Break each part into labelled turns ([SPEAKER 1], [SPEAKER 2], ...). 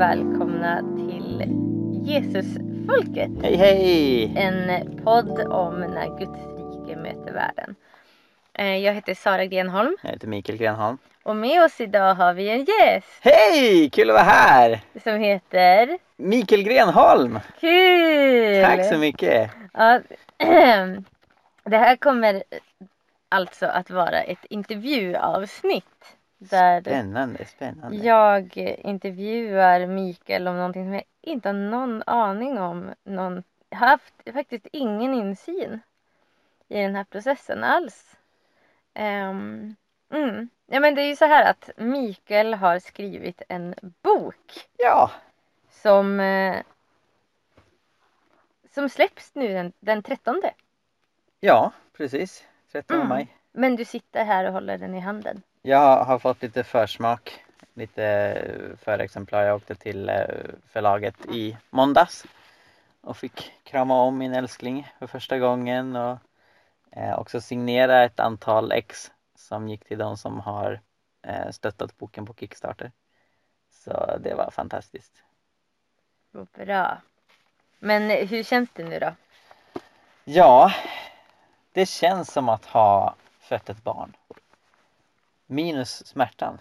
[SPEAKER 1] välkomna till Jesusfolket.
[SPEAKER 2] Hej hej!
[SPEAKER 1] En podd om när Guds rike möter världen. Eh, Jag heter Sara Grenholm
[SPEAKER 2] Jag heter Mikael Grenholm.
[SPEAKER 1] och med oss idag har vi en gäst
[SPEAKER 2] Hej! Kul att vara här!
[SPEAKER 1] som heter
[SPEAKER 2] Mikael Grenholm!
[SPEAKER 1] Kul!
[SPEAKER 2] Tack så mycket!
[SPEAKER 1] Ja, det här kommer alltså att vara ett intervjuavsnitt där
[SPEAKER 2] Spännande, spännande.
[SPEAKER 1] jag intervjuar Mikael om någonting som jag inte har någon aning om. Någon, jag har haft faktiskt ingen insyn i den här processen alls. Ehm, mm. Ja men det är ju så här att Mikael har skrivit en bok
[SPEAKER 2] Ja,
[SPEAKER 1] som, eh, som släpps nu den, den 13.
[SPEAKER 2] ja precis. 13
[SPEAKER 1] Mm.
[SPEAKER 2] maj.
[SPEAKER 1] Men du sitter här och håller den i handen.
[SPEAKER 2] Jag har fått lite försmak, lite förexemplar. Jag åkte till eh, förlaget i måndags och fick krama om min älskling för första gången och eh, också signera ett antal ex som gick till de som har eh, stöttat boken på Kickstarter. Så det var fantastiskt.
[SPEAKER 1] Vad Bra. Men hur känns det nu då?
[SPEAKER 2] Ja, det känns som att ha fött ett barn. Minus smärtan.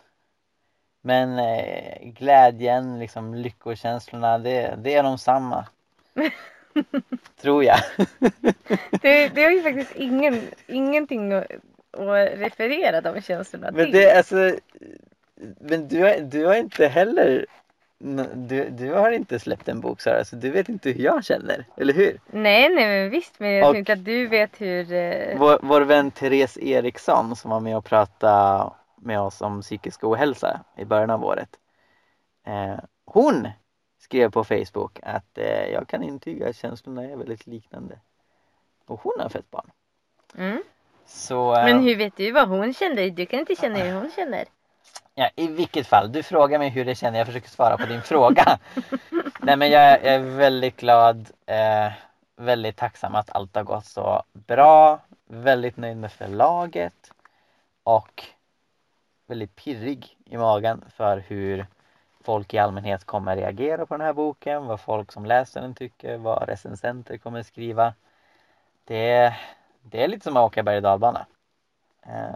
[SPEAKER 2] Men eh, glädjen, liksom lyckokänslorna, det, det är de samma. Tror jag.
[SPEAKER 1] Det, det har ju faktiskt ingen, ingenting att, att referera de känslorna
[SPEAKER 2] Men
[SPEAKER 1] till.
[SPEAKER 2] det alltså Men du har, du har inte heller du, du har inte släppt en bok Sara, så du vet inte hur jag känner, eller hur?
[SPEAKER 1] Nej, nej men visst. Men jag
[SPEAKER 2] Och-
[SPEAKER 1] tänkte att du vet hur... eh,
[SPEAKER 2] Vår, vår vän Therese Eriksson som var med och pratade med oss om psykisk ohälsa i början av året. Eh, hon skrev på Facebook att eh, jag kan intyga att känslorna är väldigt liknande. Och hon har fött barn.
[SPEAKER 1] Mm.
[SPEAKER 2] Så eh,
[SPEAKER 1] Men hur vet du vad hon kände? Du kan inte känna hur hon känner.
[SPEAKER 2] ja, i vilket fall, du frågar mig hur det känner, jag försöker svara på din fråga. Nej men jag, jag är väldigt glad, eh, väldigt tacksam att allt har gått så bra, väldigt nöjd med förlaget och väldigt pirrig i magen för hur folk i allmänhet kommer reagera på den här boken, vad folk som läser den tycker, vad recensenter kommer skriva. Det, det är lite som att åka berg och dalbana. Eh,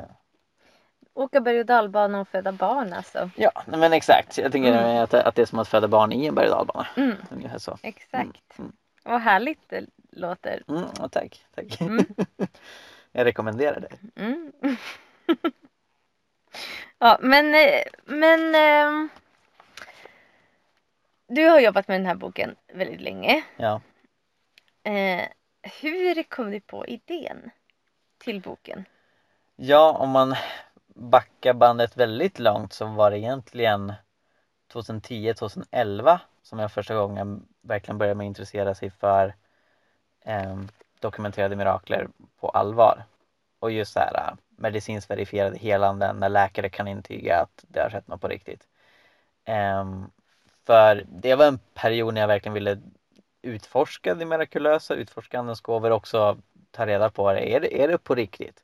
[SPEAKER 1] Åka berg och dalbana och föda barn alltså.
[SPEAKER 2] ja, men exakt. Jag tänker
[SPEAKER 1] Mm.
[SPEAKER 2] att, att det är som att föda barn i en berg och dalbana.
[SPEAKER 1] Mm,
[SPEAKER 2] Ungefär så.
[SPEAKER 1] exakt.
[SPEAKER 2] Mm.
[SPEAKER 1] Vad härligt det låter.
[SPEAKER 2] Mm, tack, tack.
[SPEAKER 1] Mm.
[SPEAKER 2] jag rekommenderar det.
[SPEAKER 1] Ja, men, eh, men ehm, du har jobbat med den här boken väldigt länge.
[SPEAKER 2] Ja.
[SPEAKER 1] Eh, hur kom du på idén till boken?
[SPEAKER 2] ja, om man backar bandet väldigt långt så var det egentligen 2010-2011 som jag första gången verkligen började mig intressera sig för eh, dokumenterade mirakler på allvar. Och just så här äh, medicinskt verifierade helanden när läkare kan intyga att det har skett något på riktigt. Um, för det var en period när jag verkligen ville utforska det mirakulösa, utforska andens gåvor och också ta reda på det. Är det, är det på riktigt?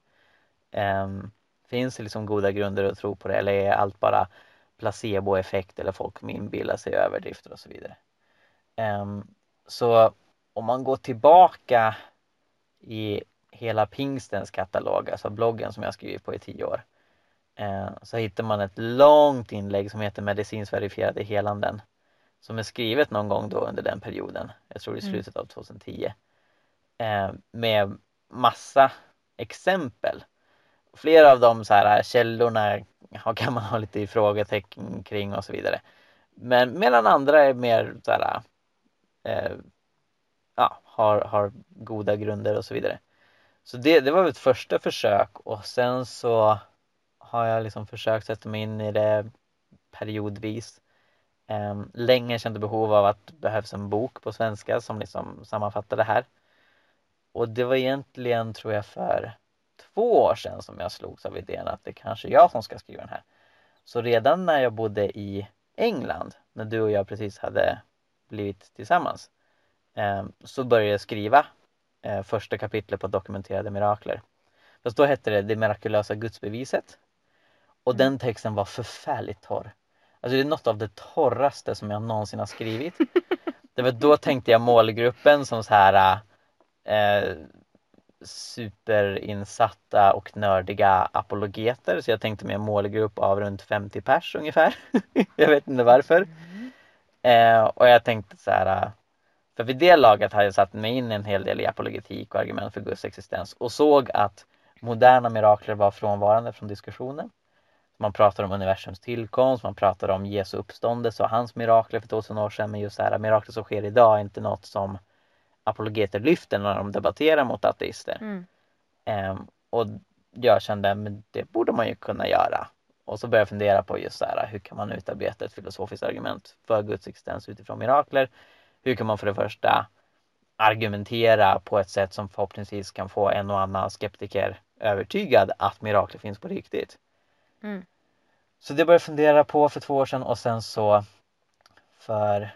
[SPEAKER 2] Um, finns det liksom goda grunder att tro på det eller är allt bara placeboeffekt eller folk som inbillar sig överdrifter och så vidare. Um, så om man går tillbaka i hela pingstens katalog, alltså bloggen som jag skrivit på i tio år, eh, så hittar man ett långt inlägg som heter medicinskt verifierade helanden som är skrivet någon gång då under den perioden, jag tror i
[SPEAKER 1] Mm.
[SPEAKER 2] slutet av 2010, eh, med massa exempel. Flera av de så här källorna kan man ha lite frågetecken kring och så vidare. Men medan andra är mer så här, eh, ja, har, har goda grunder och så vidare. Så det, det var mitt första försök och sen så har jag liksom försökt sätta mig in i det periodvis. Ehm, länge kände behov av att det behövs en bok på svenska som liksom sammanfattar det här. Och det var egentligen, tror jag, för två år sedan som jag slogs av idén att det kanske är jag som ska skriva den här. Så redan när jag bodde i England, när du och jag precis hade blivit tillsammans, ehm, så började jag skriva eh, första kapitlet på dokumenterade mirakler. Fast då hette det Det mirakulösa gudsbeviset. Och den texten var förfärligt torr. Alltså det är något av det torraste som jag någonsin har skrivit. det var då tänkte jag målgruppen som så här eh, superinsatta och nördiga apologeter så jag tänkte mig en målgrupp av runt 50 pers ungefär. jag vet inte varför. Mm. Eh, och jag tänkte så här för vid det laget hade jag satt mig in en hel del i apologetik och argument för Guds existens och såg att moderna mirakler var frånvarande från diskussionen. Man pratar om universums tillkomst, man pratar om Jesu uppståndelse och hans mirakler för 2000 år sedan men just det här mirakler som sker idag är inte något som apologeter lyfter när de debatterar mot ateister. Mm. Um, och jag kände men det borde man ju kunna göra. Och så började jag fundera på just så här, hur kan man utarbeta ett filosofiskt argument för Guds existens utifrån mirakler? Hur kan man för det första argumentera på ett sätt som förhoppningsvis kan få en och annan skeptiker övertygad att mirakler finns på riktigt. Mm. Så det började jag fundera på för två år sedan och sen så för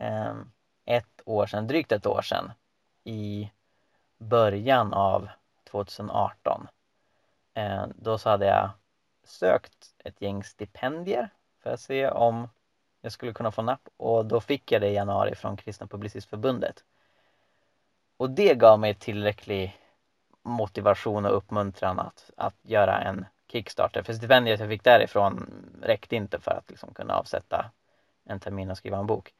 [SPEAKER 2] um, ett år sedan, drygt ett år sedan i början av 2018 eh, då så hade jag sökt ett gäng stipendier för att se om jag skulle kunna få napp och då fick jag det i januari från Kristna Publicistförbundet. Och det gav mig tillräcklig motivation och uppmuntran att, att göra en Kickstarter. För stipendiet jag fick därifrån räckte inte för att liksom kunna avsätta en termin och skriva en bok.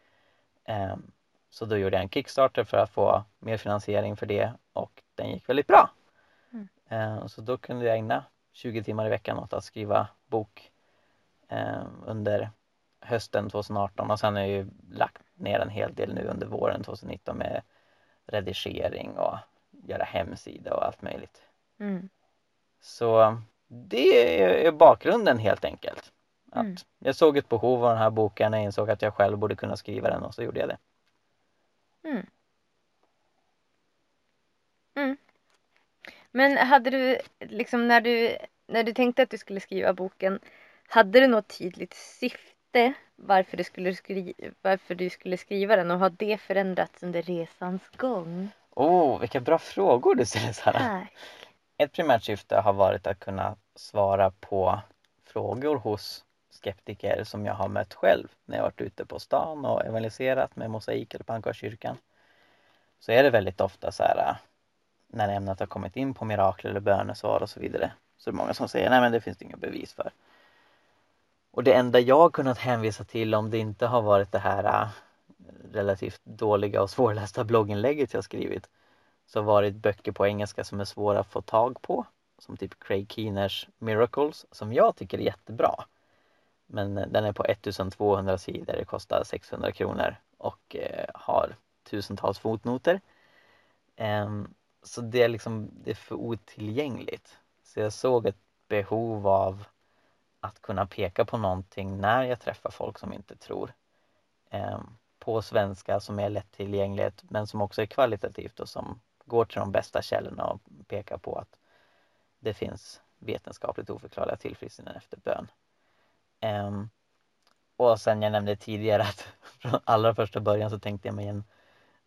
[SPEAKER 2] Um, så då gjorde jag en Kickstarter för att få mer finansiering för det och den gick väldigt bra. Mm. Eh, så då kunde jag ägna 20 timmar i veckan åt att skriva bok eh, under hösten 2018 och sen har jag ju lagt ner en hel del nu under våren 2019 med redigering och göra hemsida och allt möjligt. Mm. Så det är bakgrunden helt enkelt. Att mm. Jag såg ett behov av den här boken, jag insåg att jag själv borde kunna skriva den och så gjorde jag det. Mm.
[SPEAKER 1] Mm. Men hade du liksom när du när du tänkte att du skulle skriva boken hade du något tydligt syfte varför du skulle, skri varför du skulle skriva den och har det förändrats under resans gång?
[SPEAKER 2] Oh, vilka bra frågor du ställer Sara! Tack. Ett primärt syfte har varit att kunna svara på frågor hos skeptiker som jag har mött själv när jag varit ute på stan och evangeliserat med mosaik eller pannkakskyrkan. Så är det väldigt ofta så här när ämnet har kommit in på mirakel eller bönesvar och så vidare. Så är det många som säger nej men det finns det inga bevis för. Och det enda jag kunnat hänvisa till om det inte har varit det här äh, relativt dåliga och svårlästa blogginlägget jag skrivit så har varit böcker på engelska som är svåra att få tag på som typ Craig Keeners Miracles som jag tycker är jättebra. Men äh, den är på 1200 sidor, det kostar 600 kronor och eh, har tusentals fotnoter. Ehm, så det är liksom, det är för otillgängligt. Så jag såg ett behov av att kunna peka på någonting när jag träffar folk som inte tror. Ehm, på svenska som är lättillgängligt men som också är kvalitativt och som går till de bästa källorna och pekar på att det finns vetenskapligt oförklarliga tillfrisknanden efter bön. Ehm, och sen jag nämnde tidigare att från allra första början så tänkte jag mig en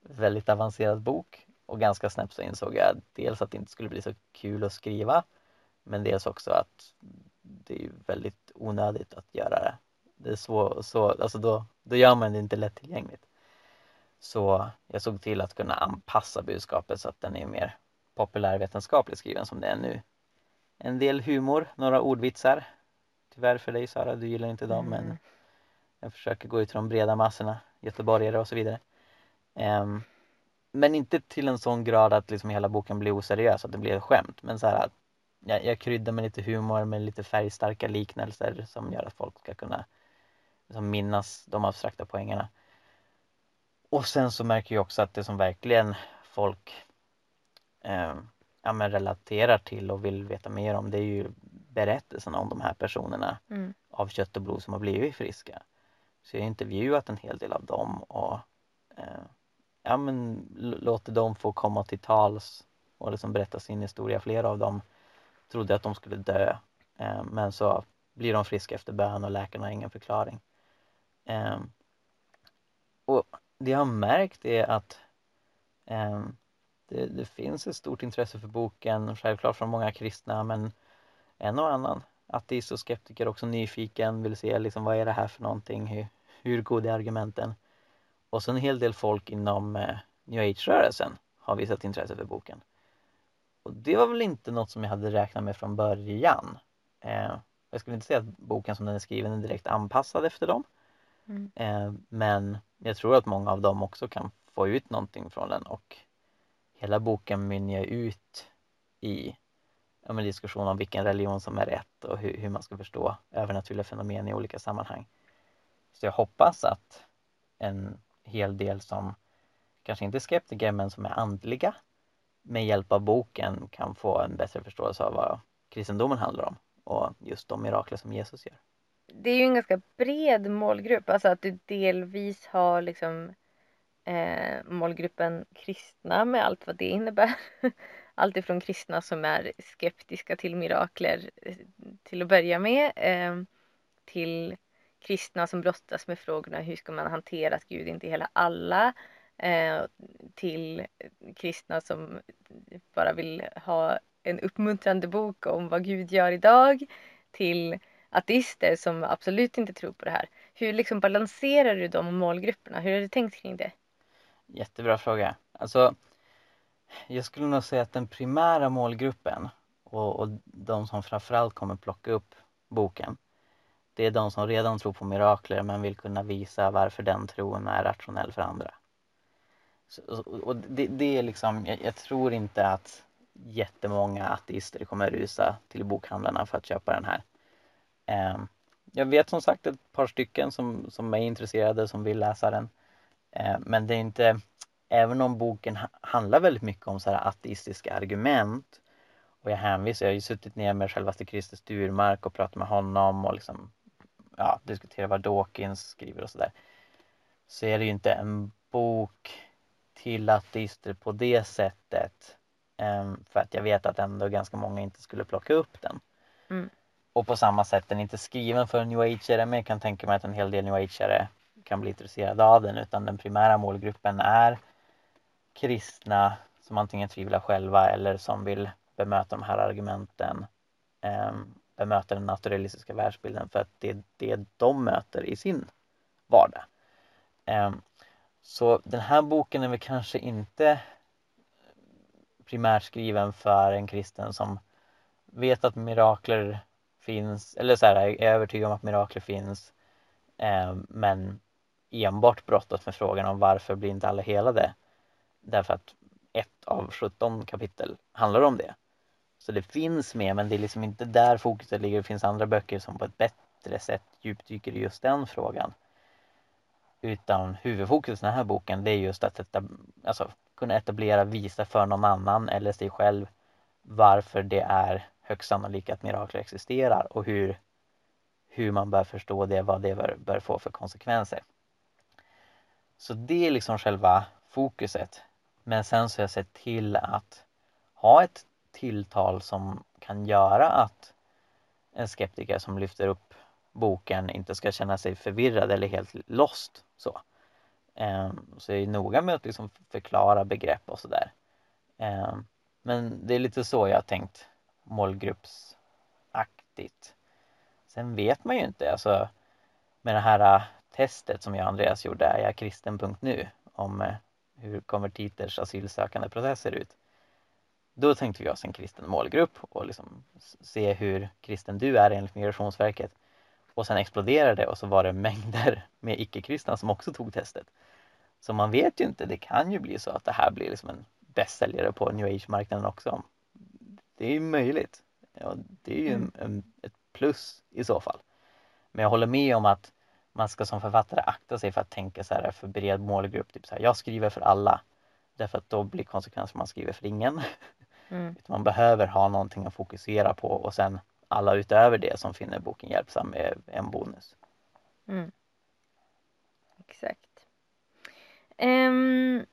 [SPEAKER 2] väldigt avancerad bok och ganska snabbt så insåg jag dels att det inte skulle bli så kul att skriva men dels också att det är väldigt onödigt att göra det. Det är så, så alltså då, då gör man det inte lättillgängligt. Så jag såg till att kunna anpassa budskapet så att den är mer populärvetenskapligt skriven som det är nu. En del humor, några ordvitsar Tyvärr för dig Sara, du gillar inte dem mm. men jag försöker gå ut till de breda massorna, göteborgare och så vidare. Um, men inte till en sån grad att liksom hela boken blir oseriös, att det blir ett skämt. Men så här att jag, jag kryddar med lite humor, med lite färgstarka liknelser som gör att folk ska kunna liksom minnas de abstrakta poängerna. Och sen så märker jag också att det som verkligen folk eh, ja, men relaterar till och vill veta mer om det är ju berättelserna om de här personerna mm. av kött och blod som har blivit friska. Så jag har intervjuat en hel del av dem och eh, ja, men låter dem få komma till tals och liksom berätta sin historia. Flera av dem trodde att de skulle dö eh, men så blir de friska efter bön och läkarna har ingen förklaring. Eh, och det jag har märkt är att eh, det, det, finns ett stort intresse för boken, självklart från många kristna men en och annan ateist och skeptiker också nyfiken, vill se liksom vad är det här för någonting, hur, hur goda är argumenten? Och så en hel del folk inom eh, new age-rörelsen har visat intresse för boken. Och det var väl inte något som jag hade räknat med från början. Eh, jag skulle inte säga att boken som den är skriven är direkt anpassad efter dem.
[SPEAKER 1] Mm.
[SPEAKER 2] Eh, men jag tror att många av dem också kan få ut någonting från den och hela boken mynnar ut i ja, men diskussion om vilken religion som är rätt och hur, hur man ska förstå övernaturliga fenomen i olika sammanhang. Så jag hoppas att en hel del som kanske inte är skeptiker men som är andliga med hjälp av boken kan få en bättre förståelse av vad kristendomen handlar om och just de mirakler som Jesus gör.
[SPEAKER 1] Det är ju en ganska bred målgrupp, alltså att du delvis har liksom eh, målgruppen kristna med allt vad det innebär. Allt ifrån kristna som är skeptiska till mirakler eh, till att börja med eh, till kristna som brottas med frågorna hur ska man hantera att Gud inte hela alla eh, till kristna som bara vill ha en uppmuntrande bok om vad Gud gör idag till ateister som absolut inte tror på det här. Hur liksom balanserar du de målgrupperna? Hur har du tänkt kring det?
[SPEAKER 2] Jättebra fråga. Alltså, jag skulle nog säga att den primära målgruppen och, och de som framförallt kommer plocka upp boken det är de som redan tror på mirakler men vill kunna visa varför den tron är rationell för andra. Och det, det, är liksom, jag, jag, tror inte att jättemånga ateister kommer rusa till bokhandlarna för att köpa den här. Ehm, jag vet som sagt ett par stycken som, som är intresserade som vill läsa den. Ehm, men det är inte, även om boken handlar väldigt mycket om så här ateistiska argument och jag hänvisar, jag har ju suttit ner med självaste Christer Sturmark och pratat med honom och liksom ja, diskuterat vad Dawkins skriver och sådär. Så är det ju inte en bok till ateister på det sättet. Um, för att jag vet att ändå ganska många inte skulle plocka upp den.
[SPEAKER 1] Mm.
[SPEAKER 2] Och på samma sätt, den är inte skriven för new ageare men jag kan tänka mig att en hel del new ageare kan bli intresserade av den utan den primära målgruppen är kristna som antingen tvivlar själva eller som vill bemöta de här argumenten um, bemöta den naturalistiska världsbilden för att det är det de möter i sin vardag. Så den här boken är väl kanske inte primärt skriven för en kristen som vet att mirakler finns, eller så här, är övertygad om att mirakler finns eh, men enbart brottas med frågan om varför blir inte alla helade? Därför att ett av 17 kapitel handlar om det. Så det finns med men det är liksom inte där fokuset ligger. Det finns andra böcker som på ett bättre sätt djupdyker i just den frågan. Utan huvudfokus i den här boken det är just att etab alltså, kunna etablera, visa för någon annan eller sig själv varför det är högst sannolikt att mirakler existerar och hur, hur man bör förstå det, vad det bör, bör få för konsekvenser. Så det är liksom själva fokuset. Men sen så har jag sett till att ha ett tilltal som kan göra att en skeptiker som lyfter upp boken inte ska känna sig förvirrad eller helt lost. Så, ehm, så jag är noga med att liksom förklara begrepp och sådär. Ehm, men det är lite så jag har tänkt målgruppsaktigt. Sen vet man ju inte, alltså med det här äh, testet som jag och Andreas gjorde, är jag kristen.nu om äh, hur konvertiters asylsökande process ser ut. Då tänkte vi oss en kristen målgrupp och liksom se hur kristen du är enligt Migrationsverket. Och sen exploderade det och så var det mängder med icke-kristna som också tog testet. Så man vet ju inte, det kan ju bli så att det här blir liksom en bästsäljare på new age-marknaden också. Det är ju möjligt. Ja, det är ju en, mm. en, ett plus i så fall. Men jag håller med om att man ska som författare akta sig för att tänka så här för bred målgrupp. Typ så här, jag skriver för alla. Därför att då blir konsekvensen att man skriver för ingen. Mm. Man behöver ha någonting att fokusera på och sen alla utöver det som finner boken hjälpsam är en bonus.
[SPEAKER 1] Mm. Exakt. Um,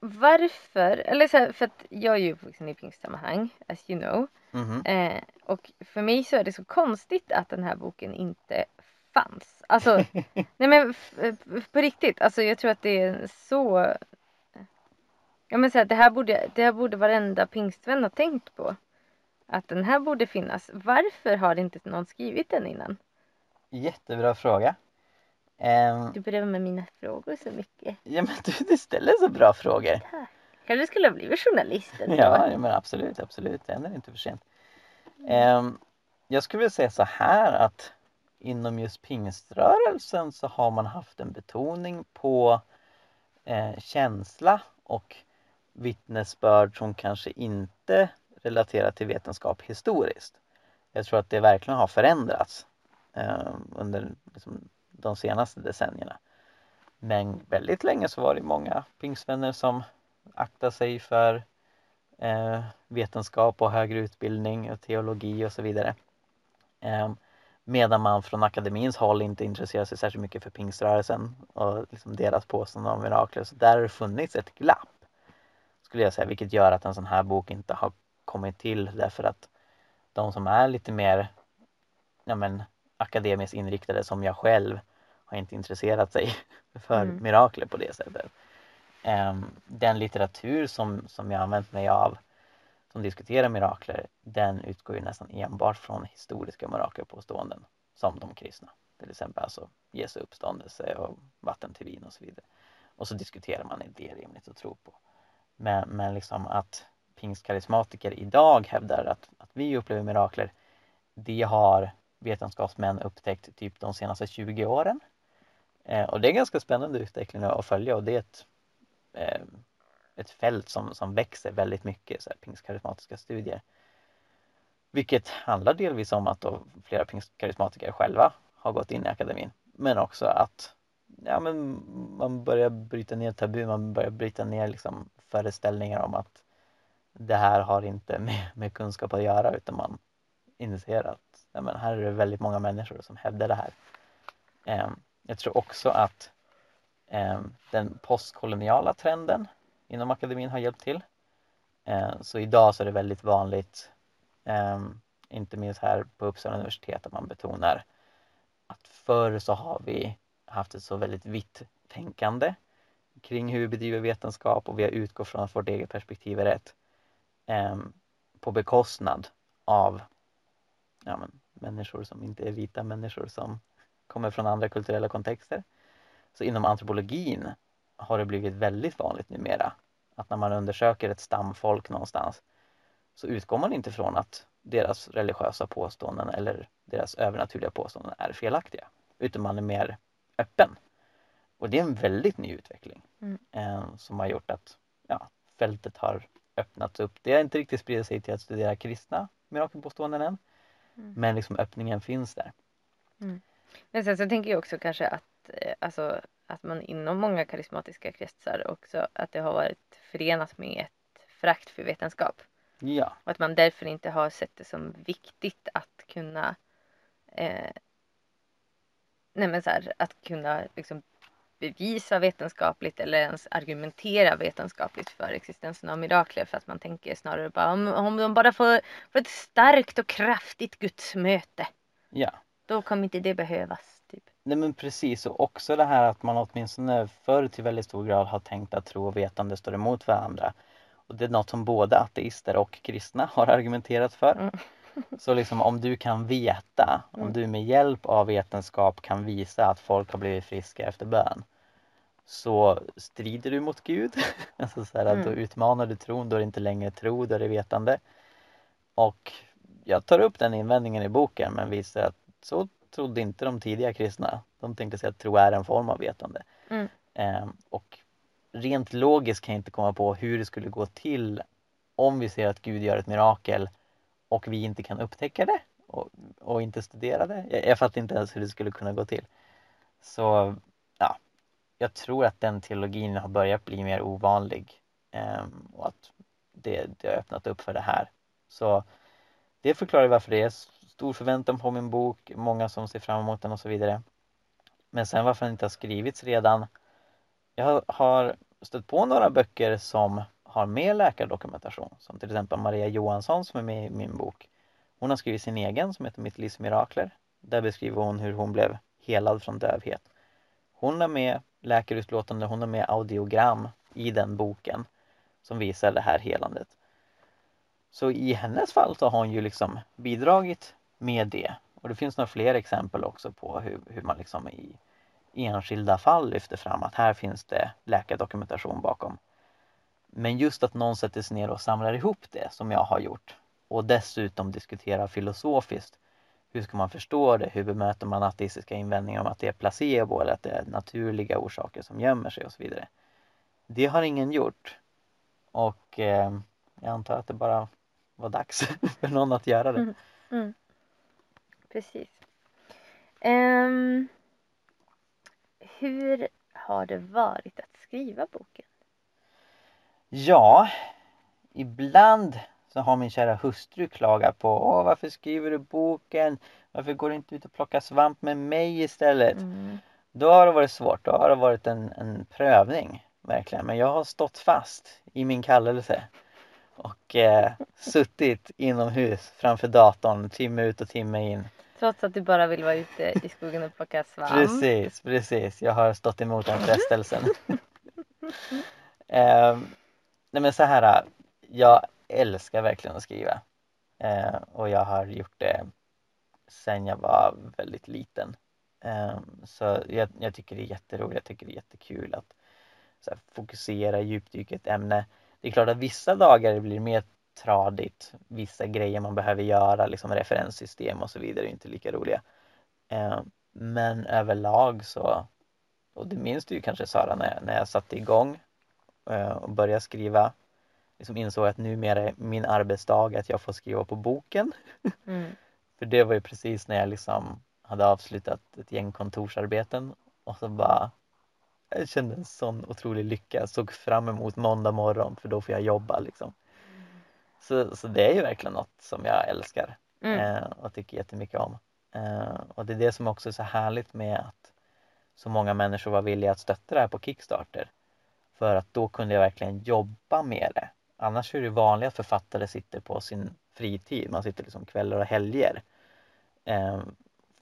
[SPEAKER 1] varför, eller så här, för att jag är ju uppvuxen i pingstsammanhang, as you know.
[SPEAKER 2] Mm
[SPEAKER 1] eh, och för mig så är det så konstigt att den här boken inte fanns. Alltså, nej men på riktigt, alltså jag tror att det är så Ja men så här, det, här borde, det här borde varenda pingstvän ha tänkt på. Att den här borde finnas. Varför har inte någon skrivit den innan?
[SPEAKER 2] Jättebra fråga. Um,
[SPEAKER 1] du berömmer mina frågor så mycket.
[SPEAKER 2] Ja men du, du ställer så bra frågor.
[SPEAKER 1] Tack. Kanske skulle ha blivit journalist.
[SPEAKER 2] Ja, ja men absolut, absolut. Det är inte för sent. Um, jag skulle vilja säga så här att inom just pingströrelsen så har man haft en betoning på eh, känsla och vittnesbörd som kanske inte relaterat till vetenskap historiskt. Jag tror att det verkligen har förändrats eh, under liksom, de senaste decennierna. Men väldigt länge så var det många pingstvänner som aktade sig för eh, vetenskap och högre utbildning och teologi och så vidare. Eh, medan man från akademins håll inte intresserar sig särskilt mycket för pingströrelsen och liksom deras påståenden om mirakler. Så där har det funnits ett glapp skulle jag säga, vilket gör att en sån här bok inte har kommit till därför att de som är lite mer ja, men, akademiskt inriktade som jag själv har inte intresserat sig för mm. mirakler på det sättet. Um, den litteratur som, som jag använt mig av som diskuterar mirakler, den utgår ju nästan enbart från historiska mirakelpåståenden som de kristna. Till exempel alltså Jesu uppståndelse och vatten till vin och så vidare. Och så diskuterar man, är det rimligt att tro på? Men, men liksom att pingstkarismatiker idag hävdar att, att vi upplever mirakler, det har vetenskapsmän upptäckt typ de senaste 20 åren. Eh, och det är en ganska spännande utveckling att följa och det är ett, eh, ett fält som, som växer väldigt mycket, så här, pingstkarismatiska studier. Vilket handlar delvis om att då flera pingstkarismatiker själva har gått in i akademin. Men också att ja, men man börjar bryta ner tabu, man börjar bryta ner liksom föreställningar om att det här har inte med, med kunskap att göra utan man inser att ja, men här är det väldigt många människor som hävdar det här. Eh, jag tror också att eh, den postkoloniala trenden inom akademin har hjälpt till. Eh, så idag så är det väldigt vanligt, ehm, inte minst här på Uppsala universitet, att man betonar att förr så har vi haft ett så väldigt vitt tänkande kring hur vi bedriver vetenskap och vi har utgått från att vårt eget perspektiv är rätt på bekostnad av ja, men, människor som inte är vita människor som kommer från andra kulturella kontexter. Så inom antropologin har det blivit väldigt vanligt numera att när man undersöker ett stamfolk någonstans så utgår man inte från att deras religiösa påståenden eller deras övernaturliga påståenden är felaktiga utan man är mer öppen. Och det är en väldigt ny utveckling mm. eh, som har gjort att ja, fältet har öppnats upp. Det har inte riktigt spridit sig till att studera kristna mirakelpåståenden än. Mm. Men liksom öppningen finns där.
[SPEAKER 1] Mm. Men sen så tänker jag också kanske att, eh, alltså, att man inom många karismatiska kretsar också att det har varit förenat med ett frakt för vetenskap.
[SPEAKER 2] Ja.
[SPEAKER 1] Och att man därför inte har sett det som viktigt att kunna eh, nej men så här, att kunna liksom bevisa vetenskapligt eller ens argumentera vetenskapligt för existensen av mirakler för att man tänker snarare bara om, om de bara får, får ett starkt och kraftigt gudsmöte.
[SPEAKER 2] Ja.
[SPEAKER 1] Då kommer inte det behövas. Typ.
[SPEAKER 2] Nej men precis och också det här att man åtminstone förr till väldigt stor grad har tänkt att tro och vetande står emot varandra. Och det är något som både ateister och kristna har argumenterat för. Mm. Så liksom om du kan veta, om mm. du med hjälp av vetenskap kan visa att folk har blivit friska efter bön så strider du mot Gud. alltså så här, mm. Då utmanar du tron, då är det inte längre tro, då är det vetande. Och jag tar upp den invändningen i boken men visar att så trodde inte de tidiga kristna. De tänkte sig att tro är en form av vetande. Mm. Eh, och rent logiskt kan jag inte komma på hur det skulle gå till om vi ser att Gud gör ett mirakel och vi inte kan upptäcka det och, och inte studera det. Jag, jag fattar inte ens hur det skulle kunna gå till. Så ja, jag tror att den teologin har börjat bli mer ovanlig eh, och att det, det har öppnat upp för det här. Så det förklarar varför det är stor förväntan på min bok, många som ser fram emot den och så vidare. Men sen varför den inte har skrivits redan. Jag har stött på några böcker som har med läkardokumentation som till exempel Maria Johansson som är med i min bok. Hon har skrivit sin egen som heter Mitt livs mirakler. Där beskriver hon hur hon blev helad från dövhet. Hon har med läkarutlåtande, hon har med audiogram i den boken som visar det här helandet. Så i hennes fall så har hon ju liksom bidragit med det. Och det finns några fler exempel också på hur, hur man liksom i enskilda fall lyfter fram att här finns det läkardokumentation bakom. Men just att någon sätter sig ner och samlar ihop det som jag har gjort och dessutom diskuterar filosofiskt. Hur ska man förstå det? Hur bemöter man ateistiska invändningar om att det är placebo eller att det är naturliga orsaker som gömmer sig och så vidare. Det har ingen gjort. Och eh, jag antar att det bara var dags för någon att göra det.
[SPEAKER 1] Mm. Mm. Precis. Um, hur har det varit att skriva boken?
[SPEAKER 2] Ja, ibland så har min kära hustru klagat på Åh, varför skriver du boken? Varför går du inte ut och plockar svamp med mig istället? Mm. Då har det varit svårt, då har det varit en, en prövning verkligen. Men jag har stått fast i min kallelse och eh, suttit inomhus framför datorn timme ut och timme in.
[SPEAKER 1] Trots att du bara vill vara ute i skogen och plocka svamp.
[SPEAKER 2] Precis, precis. Jag har stått emot den frestelsen. eh, nej men så här, jag älskar verkligen att skriva. Eh, och jag har gjort det sen jag var väldigt liten. Eh, så jag, jag, tycker det är jätteroligt, jag tycker det är jättekul att här, fokusera, djupdyka ett ämne. Det är klart att vissa dagar blir mer tradigt, vissa grejer man behöver göra, liksom referenssystem och så vidare är inte lika roliga. Eh, men överlag så, och det minns du ju kanske Sara när, när jag satte igång och började skriva liksom insåg att numera är min arbetsdag att jag får skriva på boken. Mm. För det var ju precis när jag liksom hade avslutat ett gäng kontorsarbeten och så bara jag kände en sån otrolig lycka. Jag såg fram emot måndag morgon för då får jag jobba liksom. Så, så det är ju verkligen något som jag älskar mm. eh, och tycker jättemycket om. Eh, och det är det som också är så härligt med att så många människor var villiga att stötta det här på Kickstarter. För att då kunde jag verkligen jobba med det. Annars är det vanligt att författare sitter på sin fritid. Man sitter liksom kvällar och helger eh,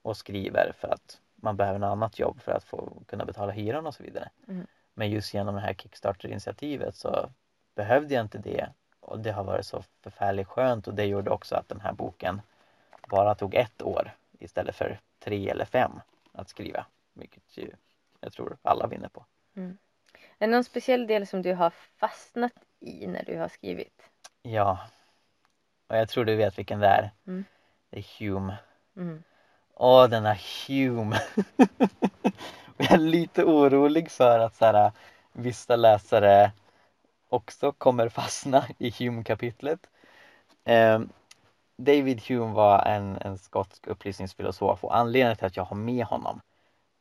[SPEAKER 2] och skriver för att man behöver något annat jobb för att få kunna betala hyran och så vidare. Mm. Men just genom det här Kickstarter-initiativet så behövde jag inte det och det har varit så förfärligt skönt och det gjorde också att den här boken bara tog ett år istället för tre eller fem att skriva. Vilket ju jag tror alla vinner på. Mm.
[SPEAKER 1] Är det någon speciell del som du har fastnat i när du har skrivit?
[SPEAKER 2] Ja, och jag tror du vet vilken det är. Mm. Det är Hume. Mm. Åh, den här Hume. jag är lite orolig för att så här, vissa läsare också kommer fastna i Hume-kapitlet. Eh, David Hume var en, en skotsk upplysningsfilosof och anledningen till att jag har med honom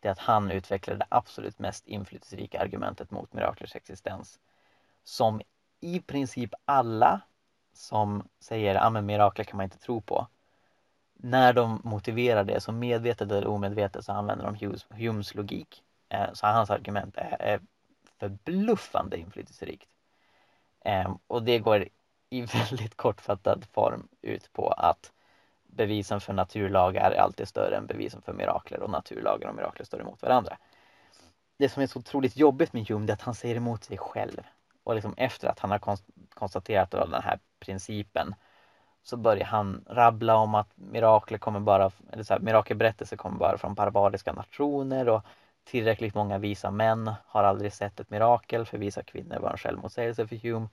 [SPEAKER 2] det är att han utvecklade det absolut mest inflytelserika argumentet mot miraklers existens som i princip alla som säger att ah, mirakler kan man inte tro på när de motiverar det, så medvetet eller omedvetet, så använder de Humes, Humes logik. Eh, så hans argument är, är förbluffande inflytelserikt. Ehm, och det går i väldigt kortfattad form ut på att bevisen för naturlagar är alltid större än bevisen för mirakler och naturlagar och mirakler står emot varandra. Det som är så otroligt jobbigt med Hume är att han säger emot sig själv. Och liksom efter att han har konstaterat den här principen så börjar han rabbla om att mirakler kommer bara, eller så här, mirakelberättelser kommer bara från barbariska nationer och tillräckligt många visa män har aldrig sett ett mirakel för visa kvinnor var en självmotsägelse för Hume.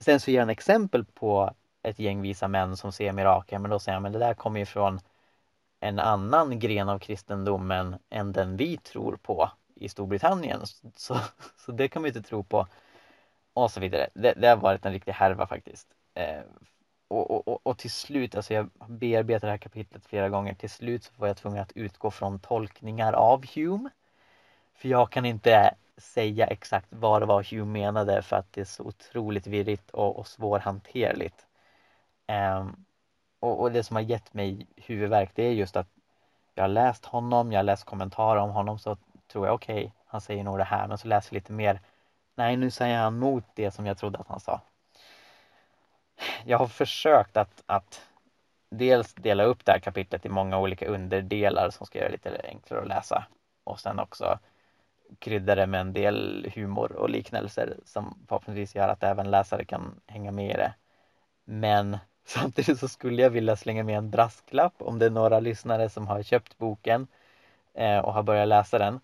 [SPEAKER 2] Sen så ger han exempel på ett gäng visa män som ser mirakel men då säger han men det där kommer ju från en annan gren av kristendomen än den vi tror på i Storbritannien. Så, så det kan vi inte tro på. Och så vidare. Det, det har varit en riktig härva faktiskt. Eh, och, och, och, till slut, alltså jag bearbetar det här kapitlet flera gånger, till slut så var jag tvungen att utgå från tolkningar av Hume. För jag kan inte säga exakt vad det var Hume menade för att det är så otroligt virrigt och, och svårhanterligt. Um, och, och, det som har gett mig huvudvärk det är just att jag har läst honom, jag har läst kommentarer om honom så tror jag okej, okay, han säger nog det här men så läser jag lite mer. Nej, nu säger han mot det som jag trodde att han sa jag har försökt att, att dels dela upp det här kapitlet i många olika underdelar som ska göra det lite enklare att läsa och sen också krydda det med en del humor och liknelser som förhoppningsvis gör att även läsare kan hänga med i det. Men Samtidigt så skulle jag vilja slänga med en brasklapp om det är några lyssnare som har köpt boken eh, och har börjat läsa den.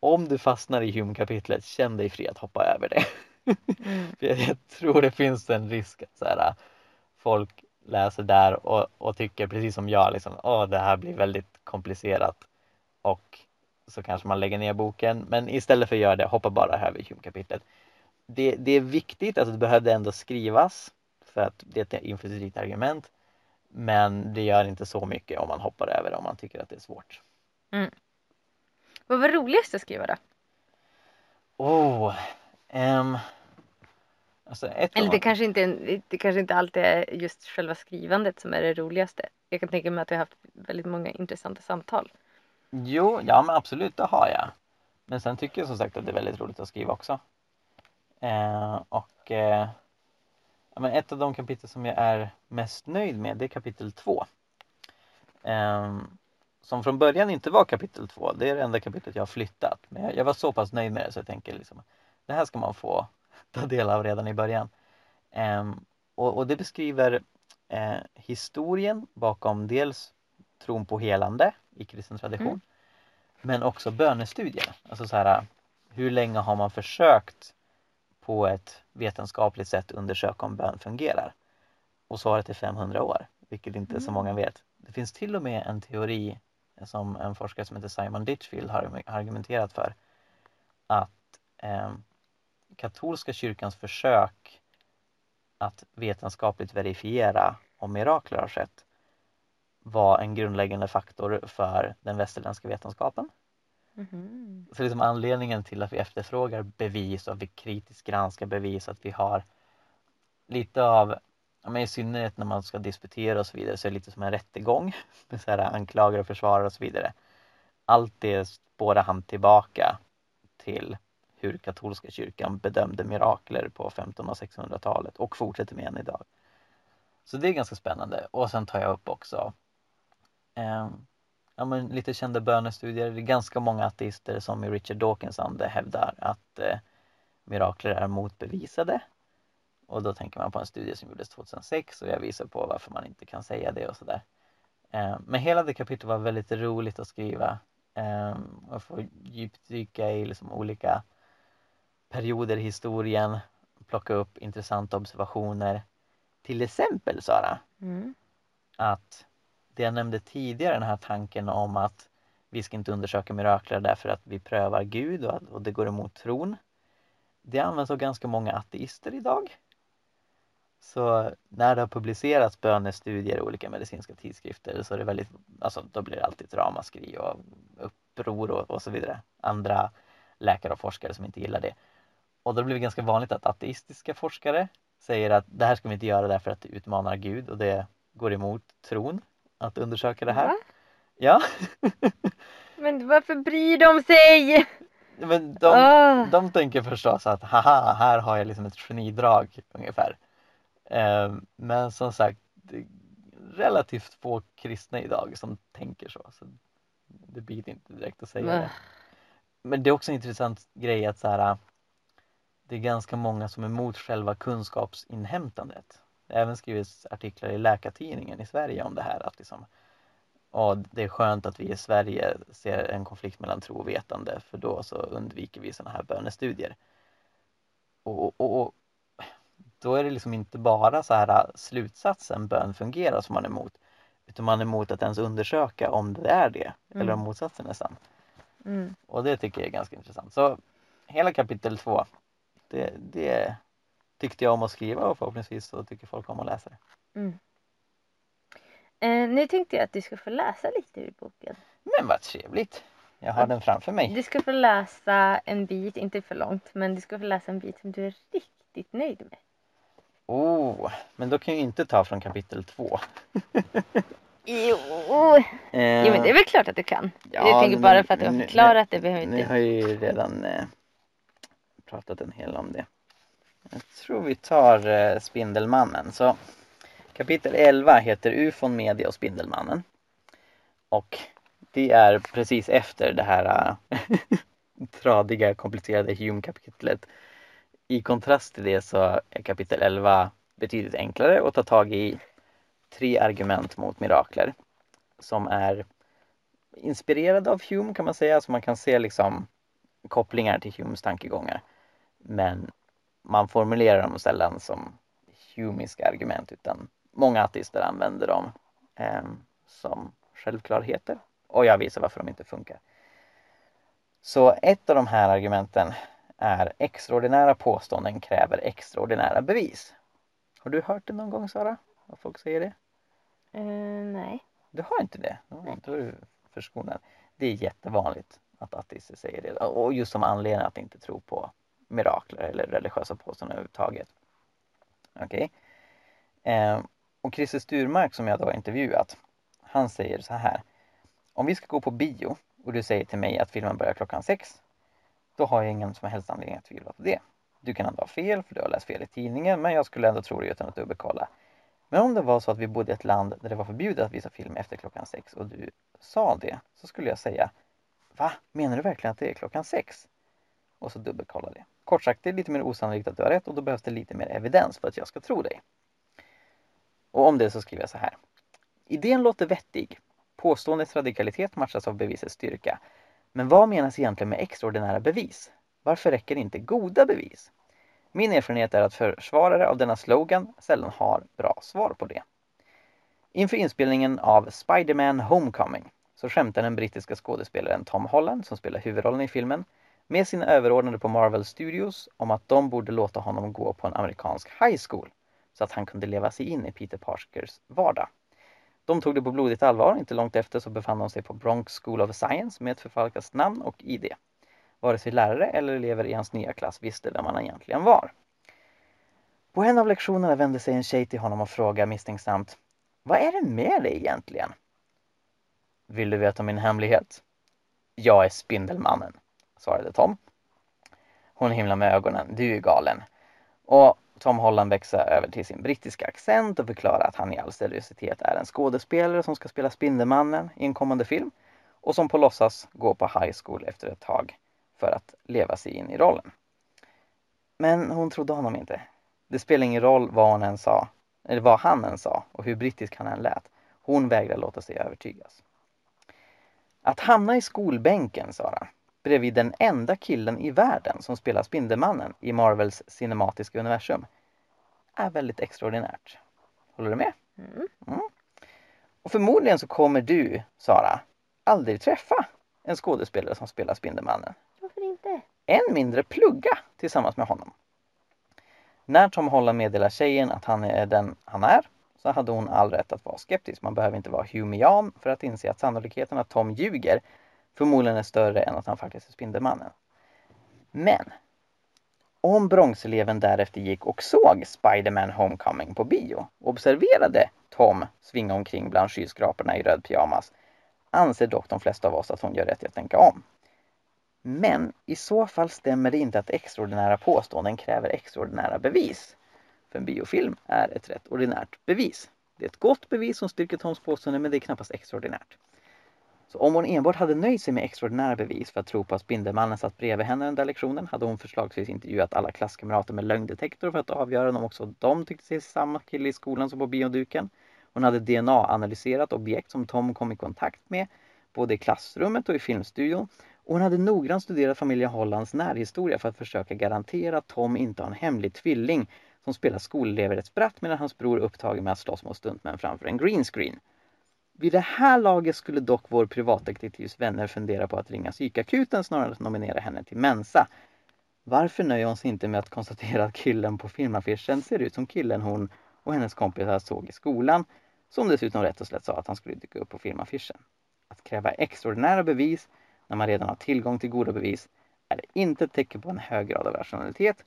[SPEAKER 2] Om du fastnar i Hume-kapitlet, känn dig fri att hoppa över det.
[SPEAKER 1] Mm.
[SPEAKER 2] För jag, jag tror det finns en risk att så här, folk läser där och, och tycker precis som jag, liksom, åh det här blir väldigt komplicerat och så kanske man lägger ner boken. Men istället för att göra det, hoppa bara över Hume-kapitlet. Det, det är viktigt att det behövde ändå skrivas för att det är ett inflytelserikt argument. Men det gör inte så mycket om man hoppar över det om man tycker att det är svårt.
[SPEAKER 1] Vad var roligast att skriva då?
[SPEAKER 2] Oh, ehm, alltså ett
[SPEAKER 1] Eller det kanske, inte, det kanske inte alltid är just själva skrivandet som är det roligaste. Jag kan tänka mig att vi har haft väldigt många intressanta samtal.
[SPEAKER 2] Jo, ja men absolut, det har jag. Men sen tycker jag som sagt att det är väldigt roligt att skriva också. Eh, och eh, men ett av de kapitel som jag är mest nöjd med det är kapitel två. Ehm, som från början inte var kapitel två, det är det enda kapitlet jag har flyttat. Men jag, jag var så pass nöjd med det så jag tänker liksom det här ska man få ta del av redan i början. Ehm, och, och det beskriver eh, historien bakom dels tron på helande i kristen tradition.
[SPEAKER 1] Mm.
[SPEAKER 2] Men också bönestudier. Alltså så här, hur länge har man försökt på ett vetenskapligt sätt undersöka om bön fungerar? Och svaret är 500 år, vilket inte så
[SPEAKER 1] Mm.
[SPEAKER 2] många vet. Det finns till och med en teori som en forskare som heter Simon Ditchfield har argumenterat för att eh, katolska kyrkans försök att vetenskapligt verifiera om mirakler har skett var en grundläggande faktor för den västerländska vetenskapen.
[SPEAKER 1] Mm.
[SPEAKER 2] Så liksom anledningen till att vi efterfrågar bevis och att vi kritiskt granskar bevis, att vi har lite av, men i synnerhet när man ska disputera och så vidare, så är det lite som en rättegång med så här anklagare och försvarare och så vidare. Allt det spårar han tillbaka till hur katolska kyrkan bedömde mirakler på 1500 och 1600-talet och fortsätter med än idag. Så det är ganska spännande och sen tar jag upp också eh, ja, men lite kända bönestudier. Det är ganska många ateister som i Richard Dawkins ande hävdar att eh, mirakler är motbevisade. Och då tänker man på en studie som gjordes 2006 och jag visar på varför man inte kan säga det och sådär. Eh, men hela det kapitlet var väldigt roligt att skriva. Eh, och få djupdyka i liksom olika perioder i historien, plocka upp intressanta observationer. Till exempel Sara,
[SPEAKER 1] Mm.
[SPEAKER 2] att det jag nämnde tidigare, den här tanken om att vi ska inte undersöka mirakler därför att vi prövar Gud och, och det går emot tron. Det används av ganska många ateister idag. Så när det har publicerats bönestudier i olika medicinska tidskrifter så är det väldigt, alltså då blir det alltid ett ramaskri och uppror och, och så vidare. Andra läkare och forskare som inte gillar det. Och då blir det ganska vanligt att ateistiska forskare säger att det här ska vi inte göra därför att det utmanar Gud och det går emot tron att undersöka det här.
[SPEAKER 1] Va?
[SPEAKER 2] Ja,
[SPEAKER 1] Men varför bryr de sig?
[SPEAKER 2] men de,
[SPEAKER 1] Ah.
[SPEAKER 2] de tänker förstås att haha, här har jag liksom ett genidrag ungefär. Eh, men som sagt, relativt få kristna idag som tänker så. så det blir inte direkt att säga
[SPEAKER 1] Va?
[SPEAKER 2] det. Men det är också en intressant grej att så här, det är ganska många som är emot själva kunskapsinhämtandet. Det har även skrivits artiklar i Läkartidningen i Sverige om det här. Att liksom, ja, det är skönt att vi i Sverige ser en konflikt mellan tro och vetande för då så undviker vi sådana här bönestudier. Och, och, och då är det liksom inte bara så här slutsatsen bön fungerar som man är emot utan man är emot att ens undersöka om det är det eller om
[SPEAKER 1] Mm.
[SPEAKER 2] motsatsen är sann.
[SPEAKER 1] Mm.
[SPEAKER 2] Och det tycker jag är ganska intressant. Så hela kapitel två, det, det tyckte jag om att skriva och förhoppningsvis så tycker folk om att läsa det.
[SPEAKER 1] Mm. Eh, nu tänkte jag att du ska få läsa lite ur boken.
[SPEAKER 2] Men vad trevligt! Jag har den framför mig.
[SPEAKER 1] Du ska få läsa en bit, inte för långt, men du ska få läsa en bit som du är riktigt nöjd med.
[SPEAKER 2] Oh, men då kan jag inte ta från kapitel två.
[SPEAKER 1] Jo,
[SPEAKER 2] Eh,
[SPEAKER 1] jo men det är väl klart att du kan.
[SPEAKER 2] Ja,
[SPEAKER 1] jag tänker bara
[SPEAKER 2] nu-
[SPEAKER 1] för att du har
[SPEAKER 2] nu-
[SPEAKER 1] förklarat det behöver
[SPEAKER 2] Ni
[SPEAKER 1] inte.
[SPEAKER 2] har ju redan eh, pratat en hel om det. Jag tror vi tar eh, Spindelmannen. Så kapitel 11 heter UFON, media och Spindelmannen. Och det är precis efter det här eh, tradiga, komplicerade Hume-kapitlet. I kontrast till det så är kapitel 11 betydligt enklare att ta tag i. tre argument mot mirakler som är inspirerade av Hume kan man säga, så man kan se liksom kopplingar till Humes tankegångar. Men man formulerar dem sällan som humiska argument utan många ateister använder dem eh, som självklarheter. Och jag visar varför de inte funkar. Så ett av de här argumenten är extraordinära påståenden kräver extraordinära bevis. Har du hört det någon gång Sara? Att folk säger det?
[SPEAKER 1] Uh, nej.
[SPEAKER 2] Du har inte det? Nej. Då är du förskonad. Det är jättevanligt att ateister säger det och just som anledning att inte tro på mirakler eller religiösa påståenden överhuvudtaget. Okej? Okay? Eh, och Christer Sturmark som jag då har intervjuat, han säger så här. Om vi ska gå på bio och du säger till mig att filmen börjar klockan sex, då har jag ingen som helst anledning att tvivla på det. Du kan ändå ha fel för du har läst fel i tidningen, men jag skulle ändå tro det utan att dubbelkolla. Men om det var så att vi bodde i ett land där det var förbjudet att visa film efter klockan sex och du sa det, så skulle jag säga Va? Menar du verkligen att det är klockan sex? Och så dubbelkolla det. Kort sagt, det är lite mer osannolikt att du har rätt och då behövs det lite mer evidens för att jag ska tro dig. Och om det så skriver jag så här. Idén låter vettig. Påståendets radikalitet matchas av bevisets styrka. Men vad menas egentligen med extraordinära bevis? Varför räcker inte goda bevis? Min erfarenhet är att försvarare av denna slogan sällan har bra svar på det. Inför inspelningen av Spiderman Homecoming så skämtar den brittiska skådespelaren Tom Holland, som spelar huvudrollen i filmen, med sina överordnade på Marvel Studios om att de borde låta honom gå på en amerikansk high school så att han kunde leva sig in i Peter Parkers vardag. De tog det på blodigt allvar. Inte långt efter så befann de sig på Bronx School of Science med ett förfalskat namn och ID. Vare sig lärare eller elever i hans nya klass visste vem han egentligen var. På en av lektionerna vände sig en tjej till honom och frågade misstänksamt Vad är det med dig egentligen? Vill du veta min hemlighet? Jag är Spindelmannen, svarade Tom. Hon himlade med ögonen. Du är galen. Och Tom Holland växer över till sin brittiska accent och förklarar att han i all seriositet är en skådespelare som ska spela Spindelmannen i en kommande film och som på låtsas går på high school efter ett tag för att leva sig in i rollen. Men hon trodde honom inte. Det spelar ingen roll vad hon än sa, eller vad han än sa och hur brittisk han än lät. Hon vägrar låta sig övertygas. Att hamna i skolbänken, Sara, bredvid den enda killen i världen som spelar Spindelmannen i Marvels cinematiska universum är väldigt extraordinärt. Håller du med?
[SPEAKER 1] Mm.
[SPEAKER 2] Mm. Och förmodligen så kommer du, Sara, aldrig träffa en skådespelare som spelar Spindelmannen.
[SPEAKER 1] Varför inte?
[SPEAKER 2] Än mindre plugga tillsammans med honom. När Tom Holland meddelar tjejen att han är den han är så hade hon all rätt att vara skeptisk. Man behöver inte vara humian för att inse att sannolikheten att Tom ljuger förmodligen är större än att han faktiskt är Spindelmannen. Men om Bronseleven därefter gick och såg Spiderman Homecoming på bio och observerade Tom svinga omkring bland skyskraporna i röd pyjamas anser dock de flesta av oss att hon gör rätt i att tänka om. Men i så fall stämmer det inte att extraordinära påståenden kräver extraordinära bevis. För en biofilm är ett rätt ordinärt bevis. Det är ett gott bevis som styrker Toms påstående men det är knappast extraordinärt. Så om hon enbart hade nöjt sig med extraordinära bevis för att tro på att Spindelmannen satt bredvid henne under lektionen hade hon förslagsvis intervjuat alla klasskamrater med lögndetektor för att avgöra om också de tyckte sig samma kille i skolan som på bioduken. Hon hade DNA-analyserat objekt som Tom kom i kontakt med både i klassrummet och i filmstudion. Och hon hade noggrant studerat familjen Hollands närhistoria för att försöka garantera att Tom inte har en hemlig tvilling som spelar skolelever ett spratt medan hans bror är upptagen med att slåss mot stuntmän framför en green screen. Vid det här laget skulle dock vår privatdetektivs vänner fundera på att ringa psykakuten snarare än att nominera henne till Mensa. Varför nöjer hon sig inte med att konstatera att killen på filmaffischen ser ut som killen hon och hennes kompisar såg i skolan, som dessutom rätt och slätt sa att han skulle dyka upp på filmaffischen. Att kräva extraordinära bevis när man redan har tillgång till goda bevis är inte ett tecken på en hög grad av rationalitet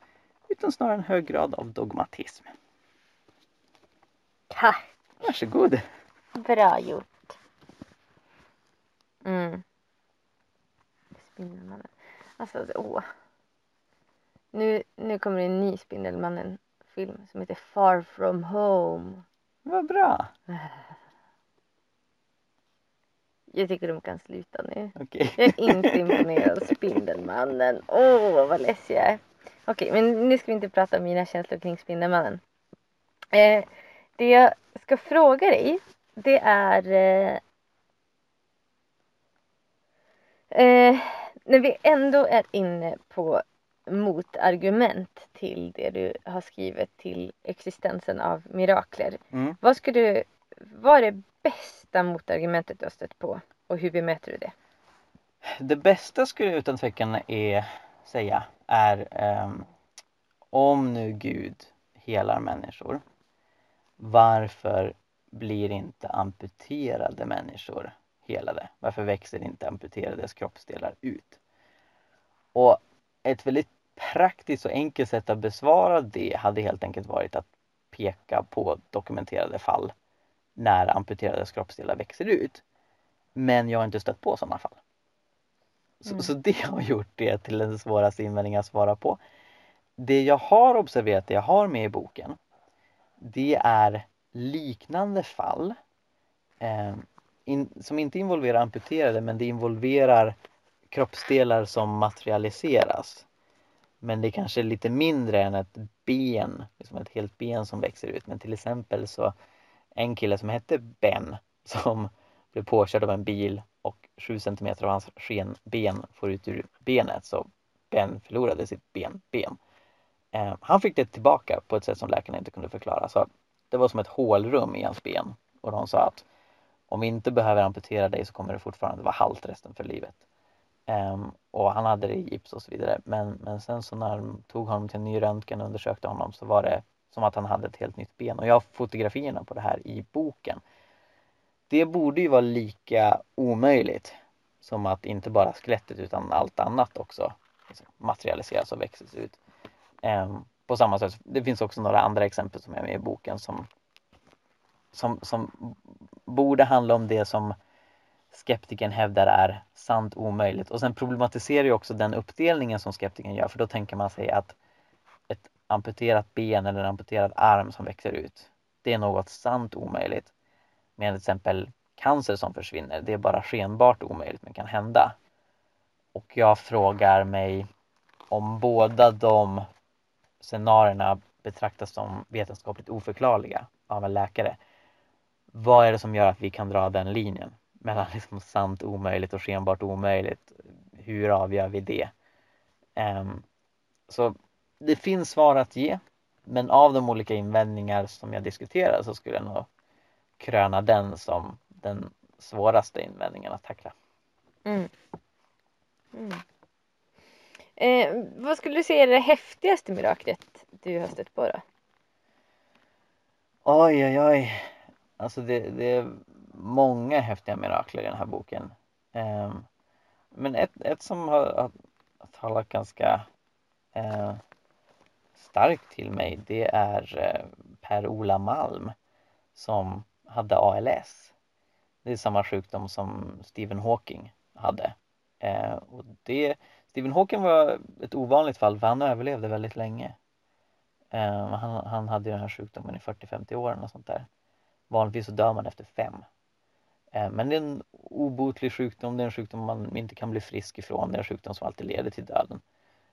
[SPEAKER 2] utan snarare en hög grad av dogmatism.
[SPEAKER 1] Tack!
[SPEAKER 2] Varsågod!
[SPEAKER 1] Bra gjort. Mm. Spindelmannen. Alltså, åh. Nu, nu kommer det en ny Spindelmannen-film som heter Far from home.
[SPEAKER 2] Vad bra!
[SPEAKER 1] Jag tycker de kan sluta nu.
[SPEAKER 2] Okej.
[SPEAKER 1] Jag är inte imponerad av Spindelmannen. Åh, vad less jag är. Okej, men nu ska vi inte prata om mina känslor kring Spindelmannen. Eh, Det jag ska fråga dig, det är eh, eh, när vi ändå är inne på motargument till det du har skrivit till existensen av mirakler.
[SPEAKER 2] Mm.
[SPEAKER 1] Vad skulle du, vad är det bästa motargumentet du har stött på och hur bemöter du det?
[SPEAKER 2] Det bästa skulle jag utan tvekan är, säga är ehm, om nu Gud helar människor varför blir inte amputerade människor helade? Varför växer inte amputerades kroppsdelar ut? Och ett väldigt praktiskt och enkelt sätt att besvara det hade helt enkelt varit att peka på dokumenterade fall när amputerades kroppsdelar växer ut. Men jag har inte stött på sådana fall. Så,
[SPEAKER 1] Mm.
[SPEAKER 2] så det har gjort det till den svåraste invändningen att svara på. Det jag har observerat, det jag har med i boken, det är liknande fall eh, in, som inte involverar amputerade men det involverar kroppsdelar som materialiseras. Men det är kanske lite mindre än ett ben, liksom ett helt ben som växer ut. Men till exempel så en kille som hette Ben som blev påkörd av en bil och 7 cm av hans skenben får ut ur benet så Ben förlorade sitt ben. ben. Eh, han fick det tillbaka på ett sätt som läkarna inte kunde förklara. Så det var som ett hålrum i hans ben och de sa att om vi inte behöver amputera dig så kommer det fortfarande vara halt resten för livet. Um, och han hade det i gips och så vidare. Men, men sen så när de tog honom till en ny röntgen och undersökte honom så var det som att han hade ett helt nytt ben. Och jag har fotografierna på det här i boken. Det borde ju vara lika omöjligt som att inte bara skelettet utan allt annat också liksom materialiseras och växes ut. Um, på samma sätt, det finns också några andra exempel som är med i boken som, som, som borde handla om det som skeptiken hävdar är sant omöjligt. Och sen problematiserar ju också den uppdelningen som skeptiken gör för då tänker man sig att ett amputerat ben eller en amputerad arm som växer ut, det är något sant omöjligt. Medan till exempel cancer som försvinner, det är bara skenbart omöjligt men kan hända. Och jag frågar mig om båda de scenarierna betraktas som vetenskapligt oförklarliga av en läkare. Vad är det som gör att vi kan dra den linjen mellan liksom sant omöjligt och skenbart omöjligt? Hur avgör vi det? Um, så det finns svar att ge men av de olika invändningar som jag diskuterar så skulle jag nog kröna den som den svåraste invändningen att tackla.
[SPEAKER 1] Mm. Mm. Eh, vad skulle du säga är det häftigaste miraklet du har stött på då?
[SPEAKER 2] Oj, oj, oj. Alltså det, det är många häftiga mirakler i den här boken. Eh, men ett, ett som har, har talat ganska eh, starkt till mig det är eh, Per-Ola Malm som hade ALS. Det är samma sjukdom som Stephen Hawking hade. Eh, och det, Stephen Hawking var ett ovanligt fall för han överlevde väldigt länge. Eh, han, han hade ju den här sjukdomen i 40-50 år och sånt där. Vanligtvis så dör man efter fem. Eh, men det är en obotlig sjukdom, det är en sjukdom man inte kan bli frisk ifrån, det är en sjukdom som alltid leder till döden.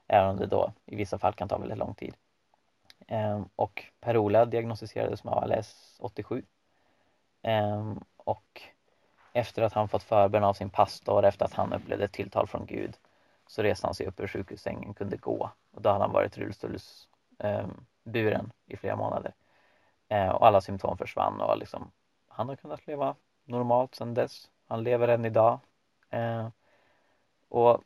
[SPEAKER 2] Även om det då i vissa fall kan ta väldigt lång tid. Eh, och Per-Ola diagnostiserades med ALS 87. Eh, och efter att han fått förbön av sin pastor, efter att han upplevde ett tilltal från Gud, så reste han sig upp ur sjukhussängen, kunde gå och då hade han varit rullstolsburen i flera månader. Eh, och alla symptom försvann och liksom, han har kunnat leva normalt sedan dess. Han lever än idag. Eh, och